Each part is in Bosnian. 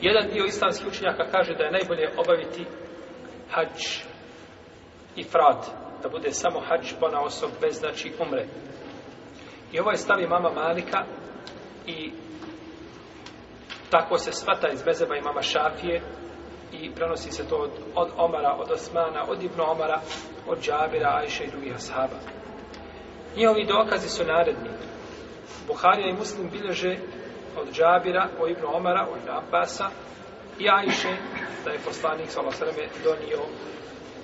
Jedan dio islamskih učenjaka kaže da je najbolje obaviti hađ i frat, da bude samo hađ pona osob bez znači umre. I ovo je stavi mama Malika i tako se svata iz Bezeba i mama Šafije i prenosi se to od, od Omara, od Osmana, od Ibnu Omara, od Džabira, Ajše i drugih ashaba. Njihovi dokazi su naredni. Buharija i Muslim bilježe od Džabira, o Ibnu Omara, o Ibnu Abbasa i Ajše, da je poslanik Salo Sreme donio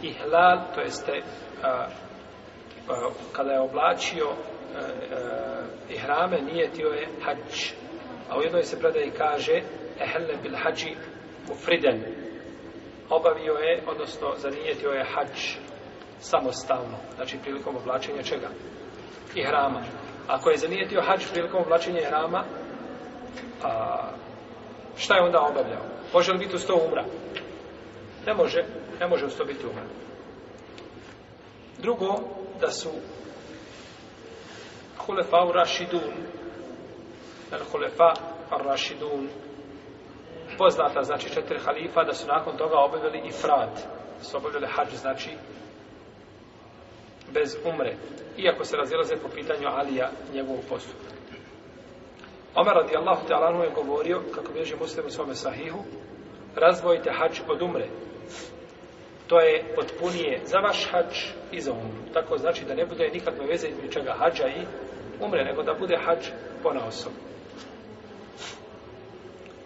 ihlal, to jeste a, a, kada je oblačio a, a, i hrame, nijetio je hađ. A u jednoj se predaj kaže ehelle bil hađi u friden. Obavio je, odnosno zanijetio je hađ samostalno, znači prilikom oblačenja čega? I hrama. Ako je zanijetio hađ prilikom oblačenja hrama, a, šta je onda obavljao? Može li biti uz to umra? Ne može, ne može uz to biti umra. Drugo, da su hulefa u Rašidun, el hulefa ar Rašidun, poznata, znači četiri halifa, da su nakon toga obavljali i frat, da su obavljali hađ, znači bez umre, iako se razilaze po pitanju Alija njegovog postupka. Omar radijallahu ta'ala je govorio, kako bježi muslim u svome sahihu, razvojite hač od umre. To je potpunije za vaš hač i za umru. Tako znači da ne bude nikakve veze između čega hađa i umre, nego da bude hač po na osobu.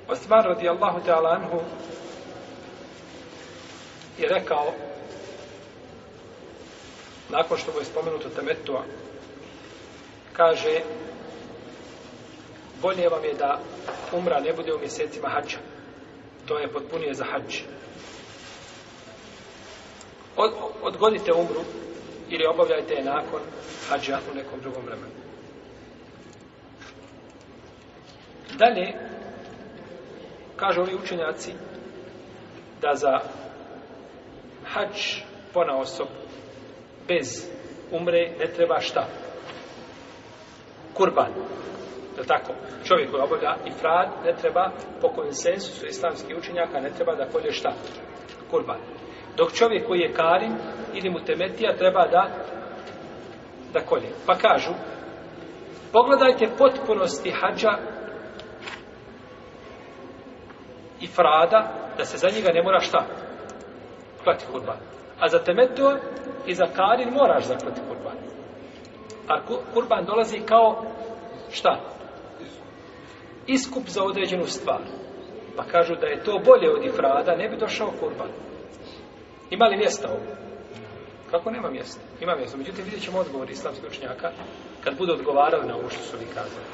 Osman radijallahu ta'ala je rekao nakon što mu je spomenuto temetua kaže bolje vam je da umra ne bude u mjesecima hađa. To je potpunije za hađ. Od, odgodite umru ili obavljajte je nakon hađa u nekom drugom vremenu. Dalje, kažu ovi učenjaci da za hađ pona osob bez umre ne treba šta? Kurban. Kurban. Da tako, čovjek koji obavlja ifrad ne treba po konsensusu islamskih učenjaka ne treba da kolje šta? Kurban. Dok čovjek koji je karim ili mu temetija treba da da kolje. Pa kažu, pogledajte potpunosti hađa i frada da se za njega ne mora šta? Klati kurban. A za temetio i za karin moraš zaklati kurban. A kurban dolazi kao šta? iskup za određenu stvar. Pa kažu da je to bolje od ifrada, ne bi došao kurban. Ima li mjesta ovo? Kako nema mjesta? Ima mjesta. Međutim, vidjet ćemo odgovor islamske učnjaka kad budu odgovarali na ovo što su vi kazali.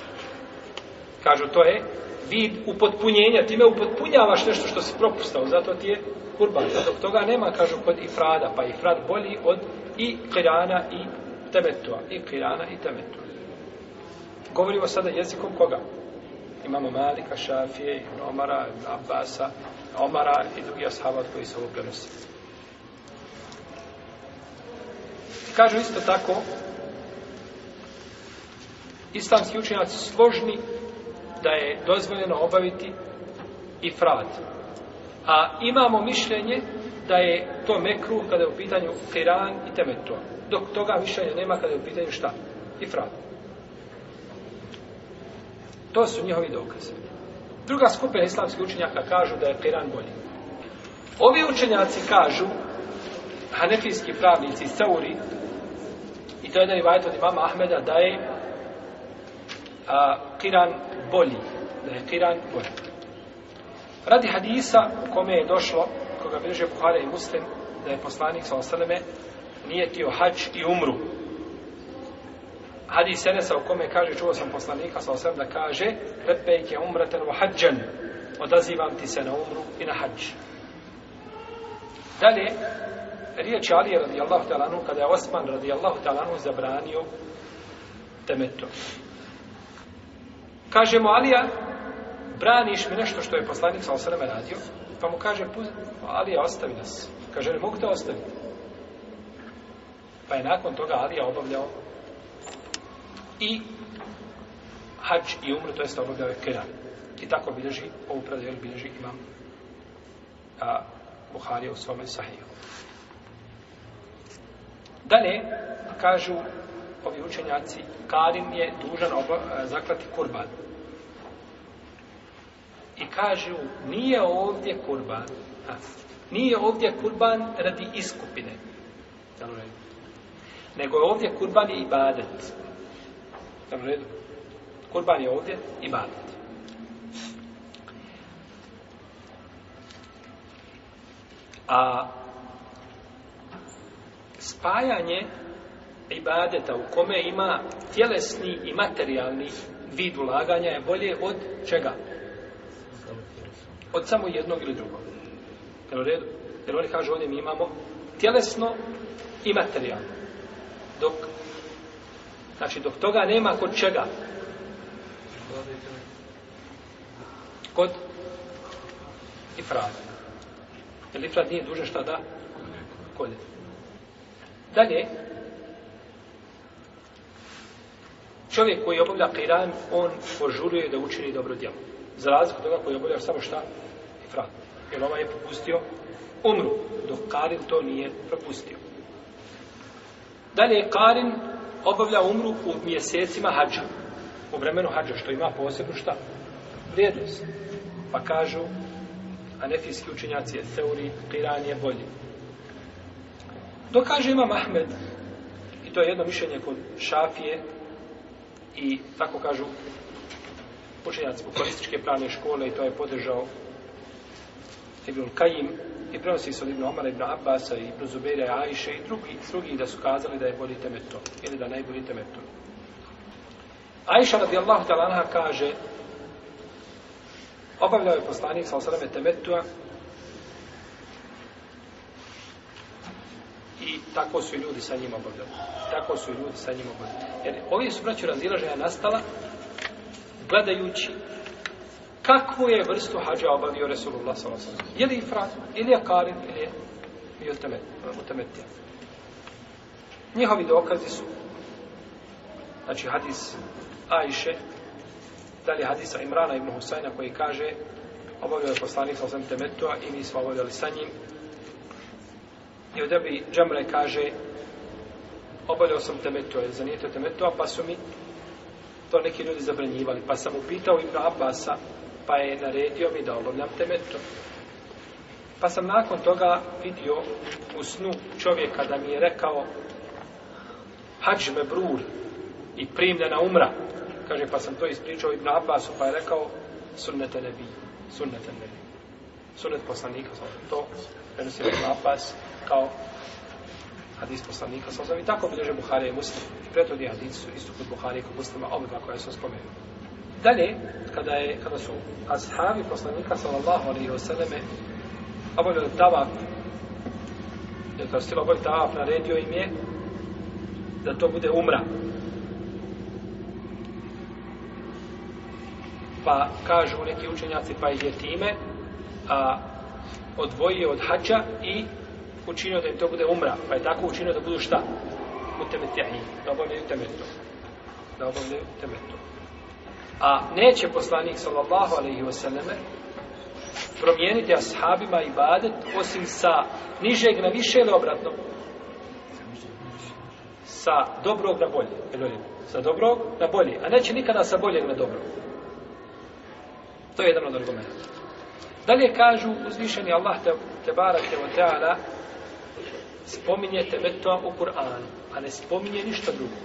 Kažu, to je vid upotpunjenja. Ti me upotpunjavaš nešto što si propustao. Zato ti je kurban. A pa dok toga nema, kažu, kod ifrada. Pa ifrad bolji od i kirana i temetua. I kirana i temetua. Govorimo sada jezikom koga? Koga? imamo Malika, Šafije, Ibn Omara, Ibn Abbasa, Omara i drugi ashaba od koji se ovo prenosi. Kažu isto tako, islamski učenjaci složni da je dozvoljeno obaviti i frad. A imamo mišljenje da je to mekru kada je u pitanju kiran i temetua. Dok toga mišljenja nema kada je u pitanju šta? I frad. To su njihovi dokaze. Druga skupina islamskih učenjaka kažu da je Kiran bolji. Ovi učenjaci kažu, hanefijski pravnici, sauri, i to je jedan ivajt od imama Ahmeda, da je a, Kiran bolji. Da je Kiran bolji. Radi hadisa u kome je došlo, koga bilože Buhara i Muslim, da je poslanik sa osaleme, nije tio hač i umru hadis Enesa u kome kaže, čuo sam poslanika sa osem da kaže, lepejk je umraten u hađan, odazivam ti se na umru i na hađ. Dalje, riječ Ali je radijallahu talanu, kada je Osman radijallahu talanu zabranio temetu. Kažemo, Alija, braniš mi nešto što je poslanik sa osem radio, pa mu kaže, Alija, ostavi nas. Kaže, ne mogu te ostaviti. Pa je nakon toga Alija obavljao i hađ i umr, to jeste obavljao je kiran. I tako bilježi, ovu predaju bilježi imam a, Buharija u svome sahiju. Dalje, kažu ovi učenjaci, Karim je dužan oba, a, e, zaklati kurban. I kažu, nije ovdje kurban, a, nije ovdje kurban radi iskupine. Nego je ovdje kurban je ibadet. Ibadet Jel u redu? Kurban je ovdje i badet. A spajanje ibadeta u kome ima tjelesni i materijalni vid ulaganja je bolje od čega? Od samo jednog ili drugog. Jel u redu? Jer oni kažu ovdje mi imamo tjelesno i materijalno. Dok Znači, dok toga nema, kod čega? Kod ifrada. Jer ifrad nije duže šta da? Kod je. Dalje, čovjek koji obavlja kajran, on požuruje da učini dobro djelo. Za razliku toga koji obavlja samo šta? Ifrad. Jer ovaj je propustio umru, dok Karin to nije propustio. Dalje, Karin obavlja umru u mjesecima hađa. U vremenu hađa, što ima posebno šta? Vrijednost. Pa kažu, anefijski učenjaci je teoriji, kiran je bolji. Dokaže ima Mahmed, i to je jedno mišljenje kod šafije, i tako kažu učenjaci populističke pravne škole, i to je podržao Ibn Kajim, I prenosi se od Ibn Omara, Ibn Abbasa, Ibn Zubeira, Ajše i drugi, drugi da su kazali da je bolji temeto, ili da najbolji temeto. Ajša radijallahu talanha kaže, obavljao je poslanik sa osadame temetua i tako su i ljudi sa njim obavljali. Tako su i ljudi sa njim obavljali. Jer ovdje su braću razilaženja nastala gledajući kakvu je vrstu hađa obavio Resulullah s.a.v. Je li Ifrat, ili je Karin, ili je i Otemet, Njihovi dokazi su, znači hadis Ajše, da li hadisa Imrana ibn Husajna koji kaže obavio je poslanik sa osam i mi smo obavljali sa njim. I od Ebi Džemre kaže obavio sam temetua, je zanijetio temetua, pa su mi to neki ljudi zabranjivali. Pa sam upitao Ibn Abbasa, pa je naredio mi da obavljam te metru. Pa sam nakon toga vidio u snu čovjeka da mi je rekao hađ me brur i primljena umra. Kaže, pa sam to ispričao Ibn Abbasu, pa je rekao sunnete ne bi, sunnete ne bi. Sunnet poslanika, sam to, prenosi Ibn Abbas kao hadis poslanika, sam sam i tako bilježe Buhari i Muslim. I preto gdje hadis su isto kod Buhari i kod Muslima, ove dva koja su spomenuli. Dalje, kada, je, kada su ashabi poslanika sallallahu alaihi wa sallame obavljali tavaf, jer kada su tijelo obavljali tavaf, naredio im je da to bude umra. Pa kažu neki učenjaci, pa ih je time a, odvojio od hađa i učinio da im to bude umra. Pa je tako učinio da budu šta? U temetjahiji. Da obavljaju temetu. Da obavljaju temetu. A neće poslanik sallallahu alaihi wa sallame promijeniti ashabima i badet osim sa nižeg na više ili obratno? Sa dobrog na bolje. Ili, sa dobrog na bolje. A neće nikada sa boljeg na dobrog. To je jedan od argumenta. Dalje kažu uzvišeni Allah te, te barake o teala spominje tebetom u Kur'anu, a ne spominje ništa drugo.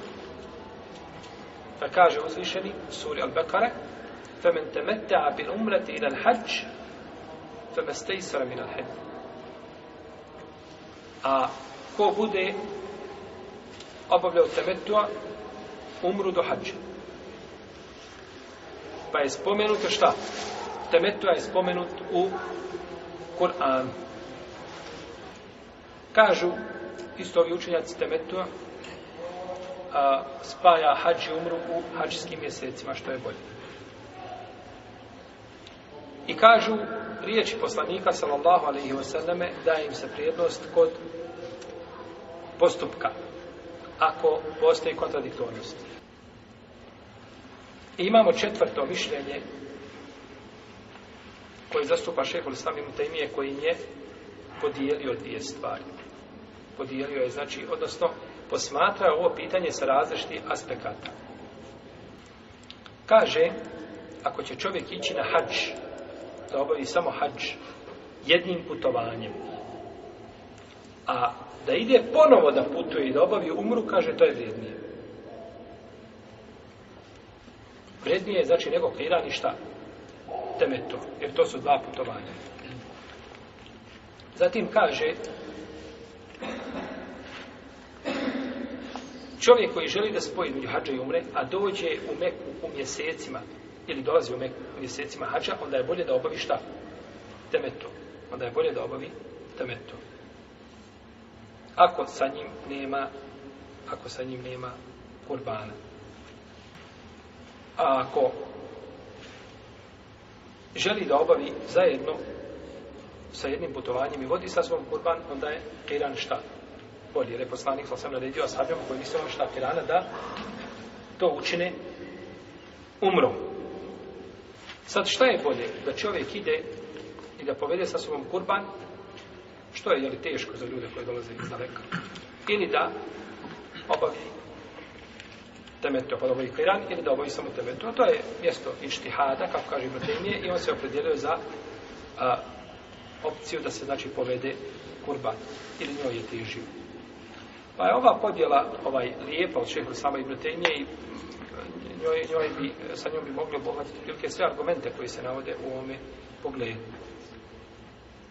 فكاجه وزيشني سورة البقرة فمن تمتع بالأمرة إلى الحج فما استيسر من الحج a ko bude obavljao temetua umru do hađa pa je spomenuto šta temetua je spomenut u Kur'an kažu isto ovi učenjaci temetua a, spaja hađ i umru u hađskim mjesecima, što je bolje. I kažu riječi poslanika, sallallahu alaihi wa sallame, daje im se prijednost kod postupka, ako postoji kontradiktornost. I imamo četvrto mišljenje koje zastupa šehol samim temije kojim je podijelio dvije stvari. Podijelio je, znači, odnosno, posmatra ovo pitanje sa različiti aspekata. Kaže, ako će čovjek ići na hađ, da obavi samo hađ, jednim putovanjem, a da ide ponovo da putuje i da obavi umru, kaže, to je vrijednije. Vrijednije je, znači, nego kada i šta? Temeto, jer to su dva putovanja. Zatim kaže, Čovjek koji želi da spoji među hađa i umre, a dođe u Meku u mjesecima, ili dolazi u Meku u mjesecima hađa, onda je bolje da obavi šta? Temeto. Onda je bolje da obavi temeto. Ako sa njim nema, ako sa njim nema kurbana. A ako želi da obavi zajedno sa jednim putovanjem i vodi sa svom kurban, onda je kiran šta? bolje. Jer je poslanik sa osam naredio ashabima koji nisu ono šta pirana da to učine umrom. Sad šta je bolje? Da čovjek ide i da povede sa sobom kurban, što je jeli, teško za ljude koji dolaze iz daleka, ili da obavi temetu, pa obavi kiran, ili da obavi samo temetu. To je mjesto inštihada, kako kaže Ibrahimije, i on se opredjeluje za a, opciju da se znači povede kurban ili njoj je teži život. Pa je ova podjela ovaj, lijepa od šehru sama i brutenje mm, i njoj, njoj bi, sa njom bi mogli obohvatiti sve argumente koji se navode u ovome pogledu.